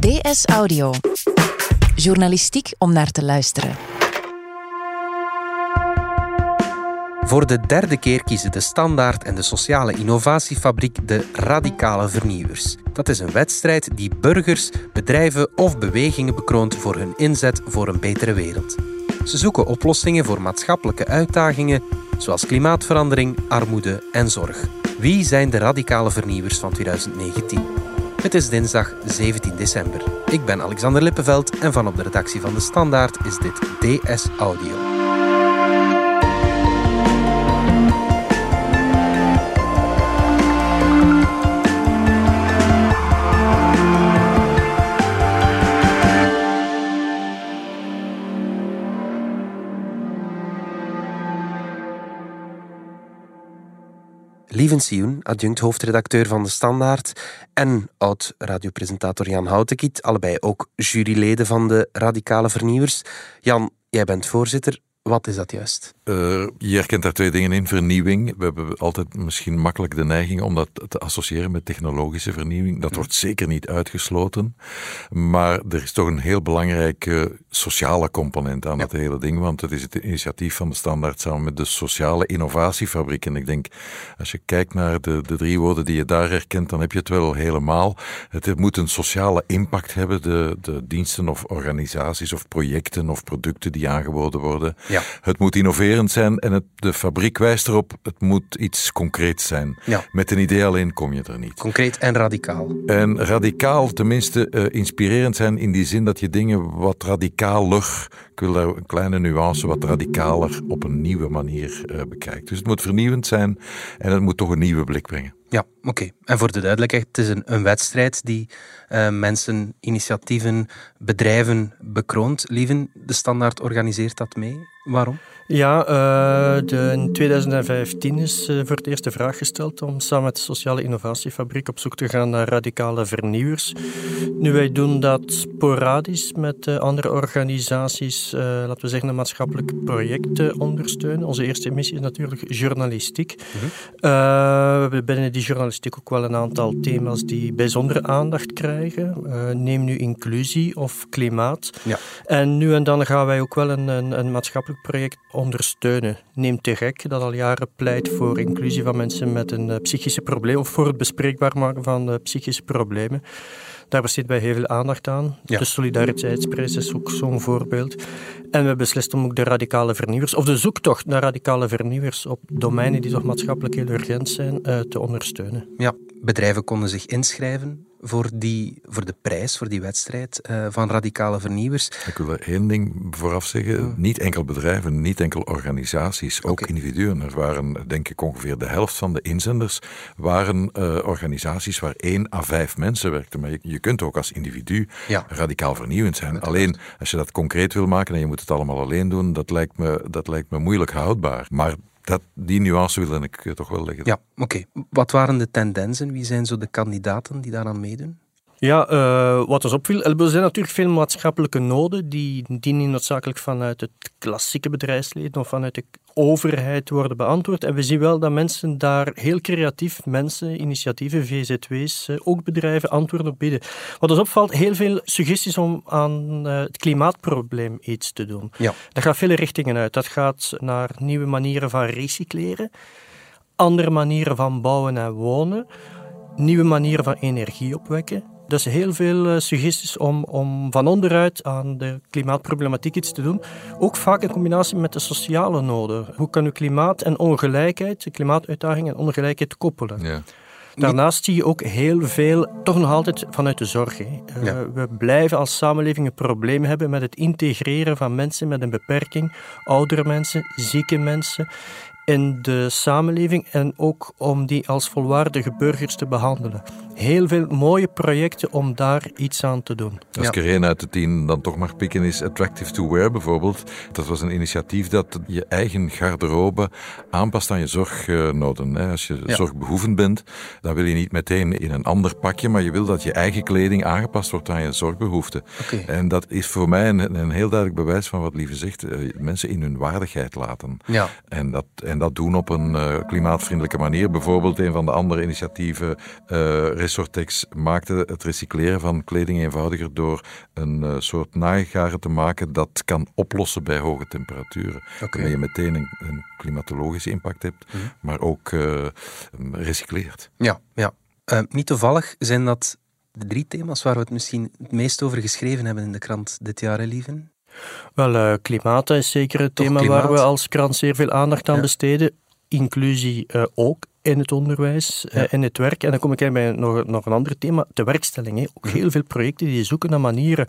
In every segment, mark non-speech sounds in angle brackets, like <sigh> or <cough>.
DS Audio. Journalistiek om naar te luisteren. Voor de derde keer kiezen de Standaard en de Sociale Innovatiefabriek de radicale vernieuwers. Dat is een wedstrijd die burgers, bedrijven of bewegingen bekroont voor hun inzet voor een betere wereld. Ze zoeken oplossingen voor maatschappelijke uitdagingen zoals klimaatverandering, armoede en zorg. Wie zijn de radicale vernieuwers van 2019? Het is dinsdag 17 december. Ik ben Alexander Lippenveld en van op de redactie van De Standaard is dit DS Audio. Lieven Sioen, adjunct hoofdredacteur van De Standaard en oud-radiopresentator Jan Houtekiet, allebei ook juryleden van de Radicale Vernieuwers. Jan, jij bent voorzitter. Wat is dat juist? Uh, je herkent daar twee dingen in. Vernieuwing. We hebben altijd misschien makkelijk de neiging om dat te associëren met technologische vernieuwing. Dat wordt zeker niet uitgesloten. Maar er is toch een heel belangrijke sociale component aan het hele ding. Want het is het initiatief van de Standaard samen met de Sociale Innovatiefabriek. En ik denk, als je kijkt naar de, de drie woorden die je daar herkent, dan heb je het wel helemaal. Het moet een sociale impact hebben. De, de diensten of organisaties of projecten of producten die aangeboden worden. Ja. Het moet zijn en het, de fabriek wijst erop, het moet iets concreets zijn. Ja. Met een idee alleen kom je er niet. Concreet en radicaal. En radicaal, tenminste uh, inspirerend zijn in die zin dat je dingen wat radicaler, ik wil daar een kleine nuance, wat radicaler op een nieuwe manier uh, bekijkt. Dus het moet vernieuwend zijn en het moet toch een nieuwe blik brengen. Ja, oké. En voor de duidelijkheid, het is een, een wedstrijd die uh, mensen, initiatieven, bedrijven bekroont. Lieven, de standaard organiseert dat mee. Waarom? Ja, uh, de, in 2015 is uh, voor het eerst de vraag gesteld om samen met de Sociale Innovatiefabriek op zoek te gaan naar radicale vernieuwers. Nu, wij doen dat sporadisch met uh, andere organisaties, laten we zeggen, een maatschappelijk project ondersteunen. Onze eerste missie is natuurlijk journalistiek. -hmm. we hebben binnen die journalistiek ook wel een aantal thema's die bijzondere aandacht krijgen. neem nu inclusie of klimaat. Ja. En nu en dan gaan wij ook wel een, een, een maatschappelijk project ondersteunen. Neem te gek dat al jaren pleit voor inclusie van mensen met een uh, psychische probleem of voor het bespreekbaar maken van uh, psychische problemen. Daar besteedt wij heel veel aandacht aan. Ja. De Solidariteitsprijs is ook zo'n voorbeeld. En we beslist om ook de radicale vernieuwers, of de zoektocht naar radicale vernieuwers op domeinen die toch maatschappelijk heel urgent zijn, uh, te ondersteunen. Ja, bedrijven konden zich inschrijven voor, die, voor de prijs, voor die wedstrijd uh, van radicale vernieuwers. Ik wil er één ding vooraf zeggen. Niet enkel bedrijven, niet enkel organisaties, ook okay. individuen. Er waren, denk ik, ongeveer de helft van de inzenders waren uh, organisaties waar één à vijf mensen werkten. Maar je, je kunt ook als individu ja. radicaal vernieuwend zijn. Alleen, als je dat concreet wil maken en je moet het allemaal alleen doen, dat lijkt me, dat lijkt me moeilijk houdbaar. Maar dat, die nuance wilde ik eh, toch wel leggen. Ja, oké. Okay. Wat waren de tendensen? Wie zijn zo de kandidaten die daaraan meedoen? Ja, uh, wat ons opviel, er zijn natuurlijk veel maatschappelijke noden die, die niet noodzakelijk vanuit het klassieke bedrijfsleven of vanuit de overheid worden beantwoord. En we zien wel dat mensen daar heel creatief, mensen, initiatieven, VZW's, uh, ook bedrijven, antwoorden op bieden. Wat ons opvalt, heel veel suggesties om aan uh, het klimaatprobleem iets te doen. Ja. Dat gaat vele richtingen uit. Dat gaat naar nieuwe manieren van recycleren, andere manieren van bouwen en wonen, nieuwe manieren van energie opwekken dus heel veel uh, suggesties om, om van onderuit aan de klimaatproblematiek iets te doen. Ook vaak in combinatie met de sociale noden. Hoe kunnen klimaat en ongelijkheid, klimaatuitdaging en ongelijkheid koppelen? Ja. Daarnaast zie je ook heel veel, toch nog altijd vanuit de zorg. Hè. Uh, ja. We blijven als samenleving een probleem hebben met het integreren van mensen met een beperking, oudere mensen, zieke mensen in de samenleving en ook om die als volwaardige burgers te behandelen. Heel veel mooie projecten om daar iets aan te doen. Als ik er één uit de tien dan toch mag pikken is Attractive to Wear bijvoorbeeld. Dat was een initiatief dat je eigen garderobe aanpast aan je zorgnoden. Als je ja. zorgbehoevend bent, dan wil je niet meteen in een ander pakje, maar je wil dat je eigen kleding aangepast wordt aan je zorgbehoeften. Okay. En dat is voor mij een, een, heel duidelijk bewijs van wat Lieve zegt. Mensen in hun waardigheid laten. Ja. En dat, en dat doen op een uh, klimaatvriendelijke manier. Bijvoorbeeld een van de andere initiatieven, uh, Resortex, maakte het recycleren van kleding eenvoudiger door een uh, soort naaigaren te maken dat kan oplossen bij hoge temperaturen. Okay. Waarmee je meteen een, een klimatologische impact hebt, mm -hmm. maar ook recycleert. Ja, ja. niet toevallig zijn dat de drie thema's waar we het misschien het meest over geschreven hebben in de krant dit jaar, Lieven? Wel, uh, klimaat is zeker het thema waar we als krant zeer veel aandacht aan besteden. Inclusie uh, ook in het onderwijs, ja. uh, in het werk. En dan kom ik bij nog, nog een ander thema, de werkstelling. Hè. Ook heel veel projecten die zoeken naar manieren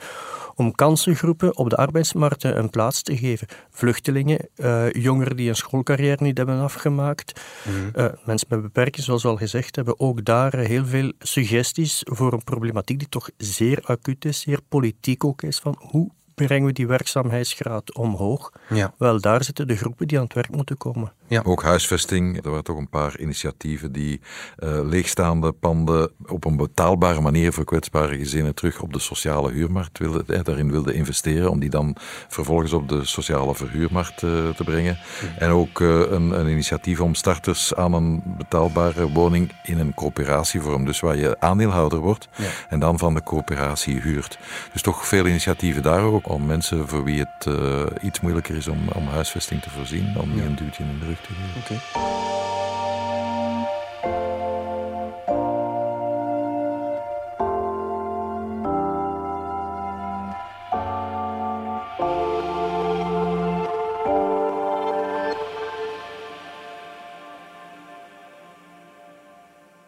om kansengroepen op de arbeidsmarkt een plaats te geven. Vluchtelingen, jongeren die een schoolcarrière niet hebben afgemaakt, mm. mensen met beperkingen, zoals we al gezegd hebben, ook daar heel veel suggesties voor een problematiek die toch zeer acuut is, zeer politiek ook is, van hoe brengen we die werkzaamheidsgraad omhoog. Ja. Wel, daar zitten de groepen die aan het werk moeten komen. Ja. Ook huisvesting. Er waren toch een paar initiatieven die uh, leegstaande panden op een betaalbare manier voor kwetsbare gezinnen terug op de sociale huurmarkt wilden, eh, daarin wilden investeren, om die dan vervolgens op de sociale verhuurmarkt uh, te brengen. En ook uh, een, een, initiatief om starters aan een betaalbare woning in een coöperatievorm, dus waar je aandeelhouder wordt ja. en dan van de coöperatie huurt. Dus toch veel initiatieven daar ook om mensen voor wie het iets moeilijker is om, om huisvesting te voorzien, om ja. een duwtje in de rug te. Okay.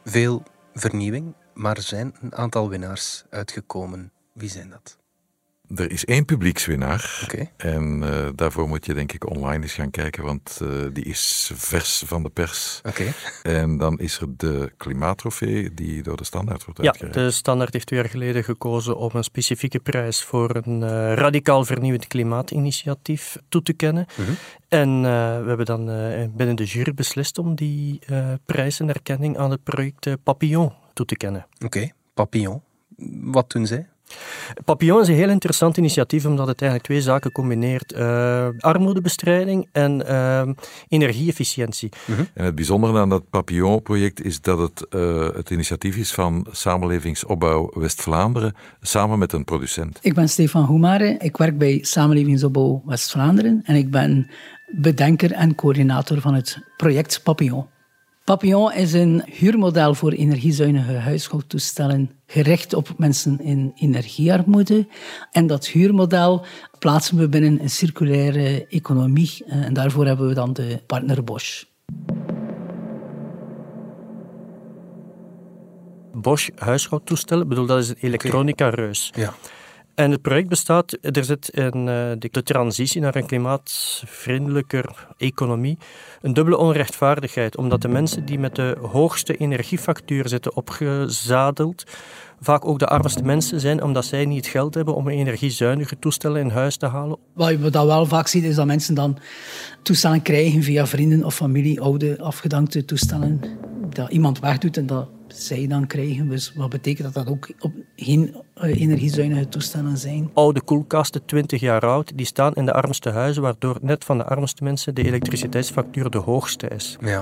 Veel vernieuwing, maar er zijn een aantal winnaars uitgekomen. Wie zijn dat? Er is één publiekswinnaar. Okay. En uh, daarvoor moet je denk ik online eens gaan kijken, want uh, die is vers van de pers. Okay. En dan is er de klimaattrofee die door de Standaard wordt uitgereikt. Ja, de Standaard heeft twee jaar geleden gekozen om een specifieke prijs voor een uh, radicaal vernieuwend klimaatinitiatief toe te kennen. Mm -hmm. En we hebben dan binnen de jury beslist om die prijs en erkenning aan het project Papillon toe te kennen. Oké, okay. Papillon. Wat doen zij? Papillon is een heel interessant initiatief omdat het eigenlijk twee zaken combineert. Uh, armoedebestrijding en uh, energieefficiëntie. -hmm. En het bijzondere aan dat Papillon-project is dat het uh, het initiatief is van Samenlevingsopbouw West-Vlaanderen samen met een producent. Ik ben Stefan Hoemare, ik werk bij Samenlevingsopbouw West-Vlaanderen en ik ben bedenker en coördinator van het project Papillon. Papillon is een huurmodel voor energiezuinige huishoudtoestellen gericht op mensen in energiearmoede. En dat huurmodel plaatsen we binnen een circulaire economie. Eh, en daarvoor hebben we dan de partner Bosch. Bosch huishoudtoestellen, bedoel, dat is een elektronica-reus. Ja. En het project bestaat, er zit in uh, de transitie naar een klimaatvriendelijker economie een dubbele onrechtvaardigheid, omdat de mensen die met de hoogste energiefactuur zitten opgezadeld, vaak ook de armste mensen zijn, omdat zij niet het geld hebben om energiezuinige toestellen in huis te halen. Wat je dat wel vaak ziet, is dat mensen dan toestellen krijgen via vrienden of familie, oude afgedankte toestellen, dat iemand wegdoet en dat zij dan krijgen. Dus wat betekent dat dat ook op geen eh, energiezuinige toestellen zijn? Oude koelkasten, 20 jaar oud, die staan in de armste huizen, waardoor net van de armste mensen de elektriciteitsfactuur de hoogste is. Ja.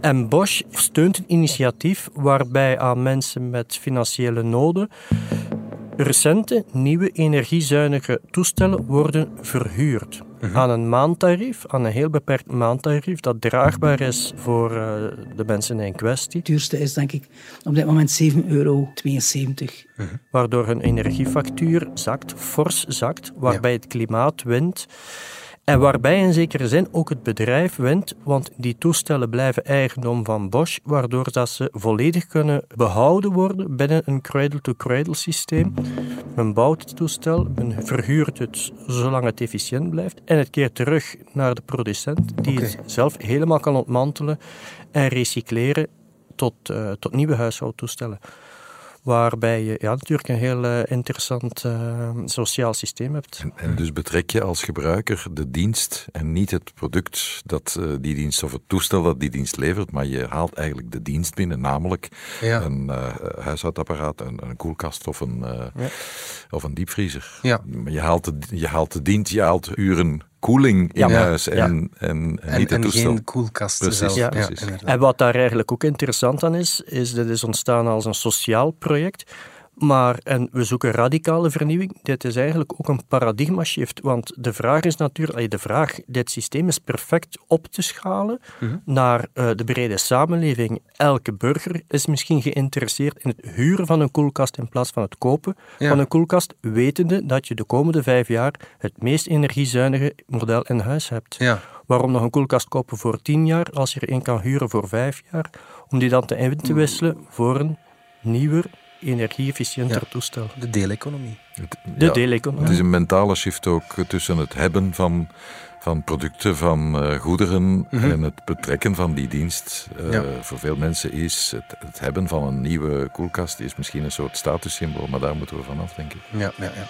En Bosch steunt een initiatief waarbij aan mensen met financiële noden recente nieuwe energiezuinige toestellen worden verhuurd. Mhm. Aan een maandtarief, aan een heel beperkt maandtarief, dat draagbaar is voor uh, de mensen in kwestie. Het duurste is denk ik op dit moment 7,72 euro. Mhm. Waardoor hun energiefactuur zakt, fors zakt, waarbij ja. het klimaat wint. En waarbij in zekere zin ook het bedrijf wint, want die toestellen blijven eigendom van Bosch, waardoor dat ze volledig kunnen behouden worden binnen een cradle-to-cradle systeem. Men bouwt het toestel, men verhuurt het zolang het efficiënt blijft en het keert terug naar de producent, die okay. het zelf helemaal kan ontmantelen en recycleren tot, uh, tot nieuwe huishoudtoestellen. Waarbij je ja, natuurlijk een heel uh, interessant uh, sociaal systeem hebt. En, en, dus betrek je als gebruiker de dienst en niet het product dat uh, die dienst of het toestel dat die dienst levert, maar je haalt eigenlijk de dienst binnen, namelijk ja. een huishoudapparaat, een, een, koelkast of een, ja. of een diepvriezer. Ja. Je, haalt de, je haalt de dienst, je haalt uren koeling in Ja. huis en, Ja. en, en, En, niet het en toestel. geen koelkast Precies, zelf. precies. En wat daar eigenlijk ook interessant aan is, is dat is ontstaan als een sociaal project. Maar, en we zoeken radicale vernieuwing, dit is eigenlijk ook een paradigma shift. Want de vraag is natuurlijk, de vraag, dit systeem is perfect op te schalen Mhm. naar eh, de brede samenleving. Elke burger is misschien geïnteresseerd in het huren van een koelkast in plaats van het kopen Ja. van een koelkast, wetende dat je de komende vijf jaar het meest energiezuinige model in huis hebt. Ja. Waarom nog een koelkast kopen voor 10 jaar als je er een kan huren voor 5 jaar? Om die dan te in te wisselen voor een nieuwer, energie-efficiënter Ja. toestel. De deeleconomie. Het- De ja, deeleconomie. Het is een mentale shift ook tussen het hebben van, van producten, van eh, goederen Mhm. en het betrekken van die dienst. Eh, Ja. Voor veel mensen is het, het hebben van een nieuwe koelkast is misschien een soort statussymbool, maar daar moeten we vanaf, denk ik. Ja, ja, ja.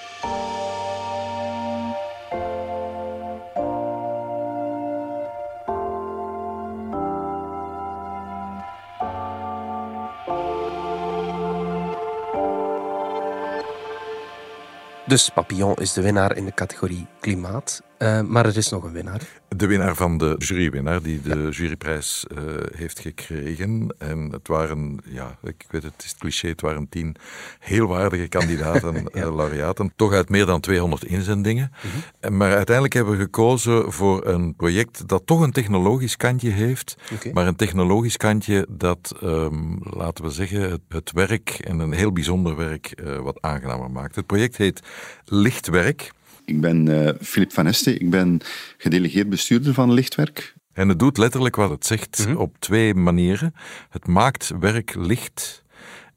Dus Papillon is de winnaar in de categorie klimaat. Eh, maar er is nog een winnaar. De winnaar van de jurywinnaar, die de juryprijs eh, heeft gekregen. En het waren, ja, ik weet het, het is cliché, het waren tien heel waardige kandidaten, <laughs> eh, laureaten. Toch uit meer dan 200 inzendingen. En Maar uiteindelijk hebben we gekozen voor een project dat toch een technologisch kantje heeft. Maar een technologisch kantje dat, ehm, laten we zeggen, het, het werk en een heel bijzonder werk eh, wat aangenamer maakt. Het project heet Lichtwerk. Ik ben eh Filip van Este, ik ben gedelegeerd bestuurder van Lichtwerk. En het doet letterlijk wat het zegt Mhm. op twee manieren. Het maakt werk licht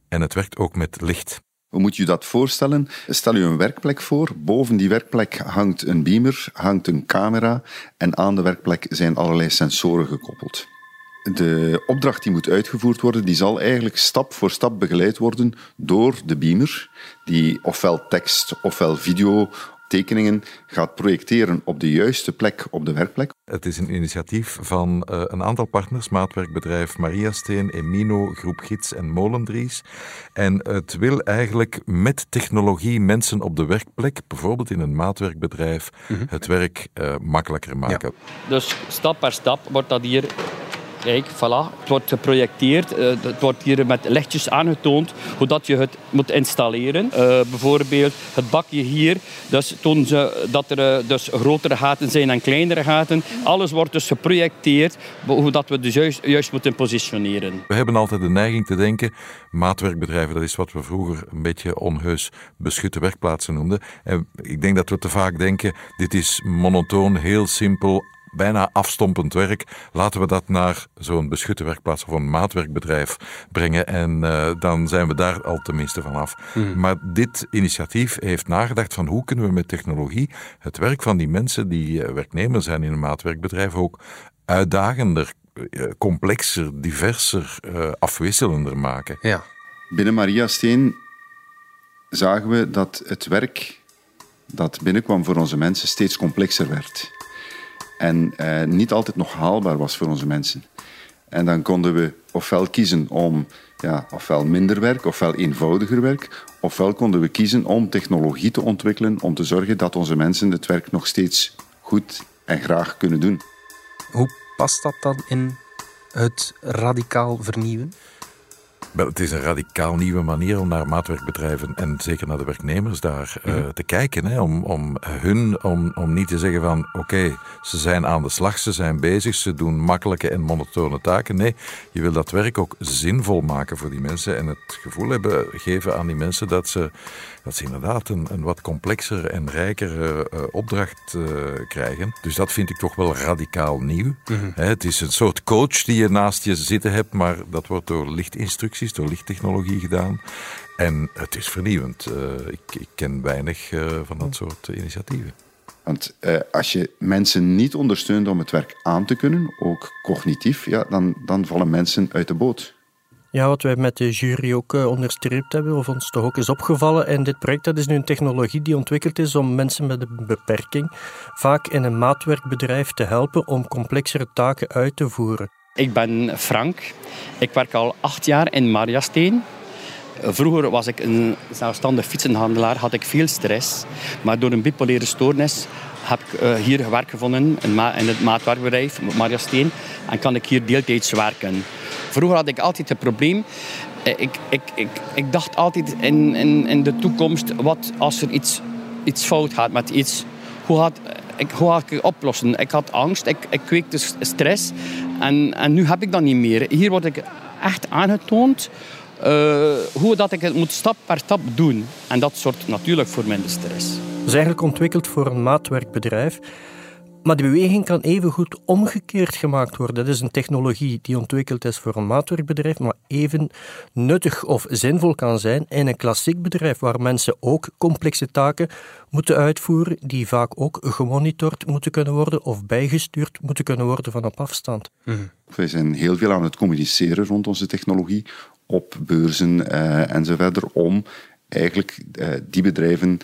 en het werkt ook met licht. Hoe moet je dat voorstellen? Stel je een werkplek voor. Boven die werkplek hangt een beamer, hangt een camera en aan de werkplek zijn allerlei sensoren gekoppeld. De opdracht die moet uitgevoerd worden, die zal eigenlijk stap voor stap begeleid worden door de beamer, die ofwel tekst ofwel video tekeningen gaat projecteren op de juiste plek op de werkplek. Het is een initiatief van eh, een aantal partners, maatwerkbedrijf Mariasteen, Emino, Groep Gids en Molendries. En het wil eigenlijk met technologie mensen op de werkplek, bijvoorbeeld in een maatwerkbedrijf, het werk eh, makkelijker maken. Dus stap per stap wordt dat hier. Kijk, voilà. Het wordt geprojecteerd. eh, Het wordt hier met lichtjes aangetoond hoe dat je het moet installeren. Eh, bijvoorbeeld het bakje hier. Dus tonen ze dat er eh, dus grotere gaten zijn en kleinere gaten. Alles wordt dus geprojecteerd hoe dat we dus juist, juist moeten positioneren. We hebben altijd de neiging te denken, maatwerkbedrijven, dat is wat we vroeger een beetje onheus beschutte werkplaatsen noemden. En ik denk dat we te vaak denken, dit is monotoon, heel simpel, bijna afstompend werk. Laten we dat naar zo'n beschutte werkplaats of een maatwerkbedrijf brengen en eh, dan zijn we daar al tenminste vanaf. Maar dit initiatief heeft nagedacht van hoe kunnen we met technologie het werk van die mensen die eh, werknemer zijn in een maatwerkbedrijf ook uitdagender, eh, complexer, diverser, eh, afwisselender maken. Ja. Binnen Maria Steen zagen we dat het werk dat binnenkwam voor onze mensen steeds complexer werd. En eh, niet altijd nog haalbaar was voor onze mensen. En dan konden we ofwel kiezen om ja, ofwel minder werk, ofwel eenvoudiger werk, ofwel konden we kiezen om technologie te ontwikkelen om te zorgen dat onze mensen het werk nog steeds goed en graag kunnen doen. Hoe past dat dan in het radicaal vernieuwen? Wel, het is een radicaal nieuwe manier om naar maatwerkbedrijven en zeker naar de werknemers daar eh, Mhm. te kijken. Hè, om, om hun, om, om niet te zeggen van oké, ze zijn aan de slag, ze zijn bezig, ze doen makkelijke en monotone taken. Nee, je wil dat werk ook zinvol maken voor die mensen en het gevoel hebben geven aan die mensen dat ze, dat ze inderdaad een, een wat complexere en rijkere eh, opdracht eh, krijgen. Dus dat vind ik toch wel radicaal nieuw. Hè, het is een soort coach die je naast je zitten hebt, maar dat wordt door lichtinstructies, door lichttechnologie gedaan. En het is vernieuwend. Eh, ik, ik ken weinig eh, van dat soort initiatieven. Want eh, als je mensen niet ondersteunt om het werk aan te kunnen, ook cognitief, ja, dan, dan vallen mensen uit de boot. Ja, wat wij met de jury ook eh, onderstreept hebben, of ons toch ook is opgevallen in dit project, dat is nu een technologie die ontwikkeld is om mensen met een beperking vaak in een maatwerkbedrijf te helpen om complexere taken uit te voeren. Ik ben Frank. Ik werk al acht jaar in Mariasteen. Vroeger was ik een zelfstandig fietsenhandelaar, had ik veel stress. Maar door een bipolaire stoornis heb ik uh, hier werk gevonden in, het maatwerkbedrijf Maria Steen en kan ik hier deeltijds werken. Vroeger had ik altijd het probleem ik, ik, ik, ik dacht altijd in, in, in de toekomst, wat als er iets, iets fout gaat met iets, hoe gaat, ik, hoe ga ik het oplossen? Ik had angst, ik, ik kweekte stress en, en nu heb ik dat niet meer. Hier word ik echt aangetoond uh, hoe dat ik het moet stap per stap doen. En dat zorgt natuurlijk voor minder stress. Is eigenlijk ontwikkeld voor een maatwerkbedrijf. Maar die beweging kan evengoed omgekeerd gemaakt worden. Dat is een technologie die ontwikkeld is voor een maatwerkbedrijf, maar even nuttig of zinvol kan zijn in een klassiek bedrijf waar mensen ook complexe taken moeten uitvoeren, die vaak ook gemonitord moeten kunnen worden of bijgestuurd moeten kunnen worden van op afstand. Mm. Wij zijn heel veel aan het communiceren rond onze technologie op beurzen uh, en zo verder om eigenlijk uh, die bedrijven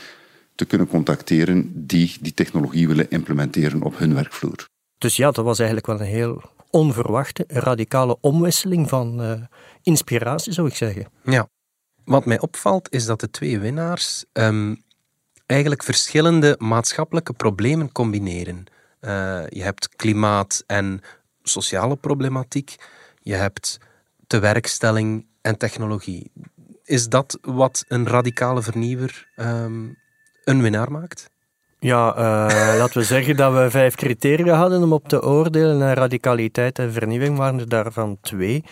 te kunnen contacteren die die technologie willen implementeren op hun werkvloer. Dus ja, dat was eigenlijk wel een heel onverwachte, radicale omwisseling van uh, inspiratie, zou ik zeggen. Ja. Wat mij opvalt is dat de twee winnaars um, eigenlijk verschillende maatschappelijke problemen combineren. Uh, je hebt klimaat en sociale problematiek. Je hebt tewerkstelling en technologie. Is dat wat een radicale vernieuwer um, een winnaar maakt? Ja, uh, laten we zeggen dat we vijf criteria hadden om op te oordelen. En radicaliteit en vernieuwing waren er daarvan twee.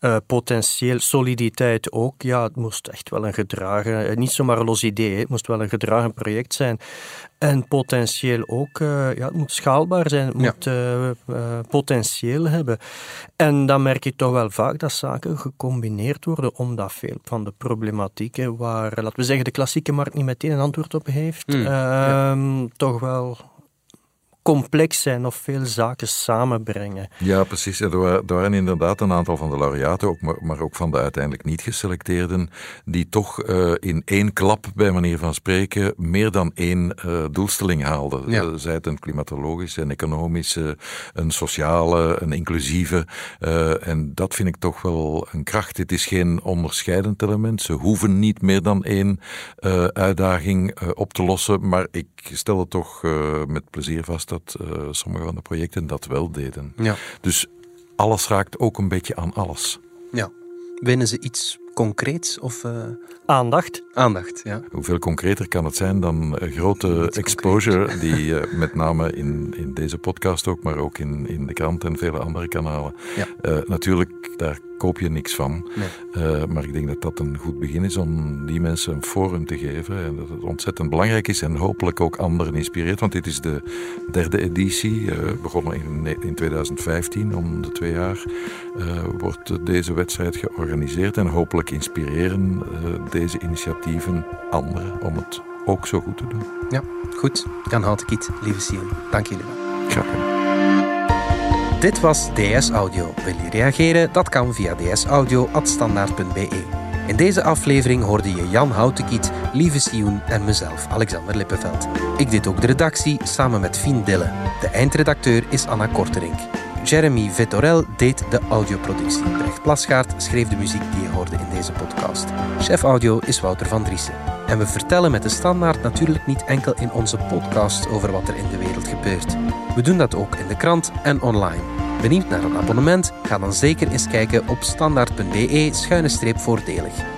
Uh, potentieel soliditeit ook. Ja, het moest echt wel een gedragen, eh, niet zomaar een los idee, het moest wel een gedragen project zijn. En potentieel ook, uh, ja, het moet schaalbaar zijn, het moet uh, potentieel hebben. En dan merk je toch wel vaak dat zaken gecombineerd worden, omdat veel van de problematieken waar, laten we zeggen, de klassieke markt niet meteen een antwoord op heeft, mm, uh, toch wel complex zijn of veel zaken samenbrengen. Ja, precies. Er waren, inderdaad een aantal van de laureaten, ook, maar, maar ook van de uiteindelijk niet geselecteerden, die toch uh, in één klap, bij manier van spreken, meer dan één uh, doelstelling haalden. Ja. Uh, zij het een klimatologische, een economische, een sociale, een inclusieve. en dat vind ik toch wel een kracht. Het is geen onderscheidend element. Ze hoeven niet meer dan één uitdaging op te lossen, maar ik stel het toch met plezier vast dat uh, sommige van de projecten dat wel deden. Ja. Dus alles raakt ook een beetje aan alles. Ja. Winnen ze iets concreets of... Uh... Aandacht. Aandacht, ja. Hoeveel concreter kan het zijn dan grote exposure die uh, met name in, in deze podcast ook, maar ook in, in de krant en vele andere kanalen. Ja. natuurlijk, daar koop je niks van. Uh, maar ik denk dat dat een goed begin is om die mensen een forum te geven. En dat het ontzettend belangrijk is en hopelijk ook anderen inspireert. Want dit is de derde editie, uh, begonnen in, in 2015. Om de twee jaar uh, wordt deze wedstrijd georganiseerd. En hopelijk inspireren deze initiatieven anderen om het ook zo goed te doen. Ja, goed. Jan Houtekiet, lieve Sion, dank jullie wel. Graag gedaan. Dit was DS Audio. Wil je reageren? Dat kan via dsaudio.standaard.be. In deze aflevering hoorde je Jan Houtekiet, Lieve Sioen en mezelf, Alexander Lippenveld. Ik deed ook de redactie samen met Fien Dille. De eindredacteur is Anna Korterink. Jeremy Vittorel deed de audioproductie. Brecht Plasgaard schreef de muziek die je hoorde in deze podcast. Chef audio is Wouter van Driessen. En we vertellen met de standaard natuurlijk niet enkel in onze podcast over wat er in de wereld gebeurt. We doen dat ook in de krant en online. Benieuwd naar een abonnement? Ga dan zeker eens kijken op standaard.be-voordelig.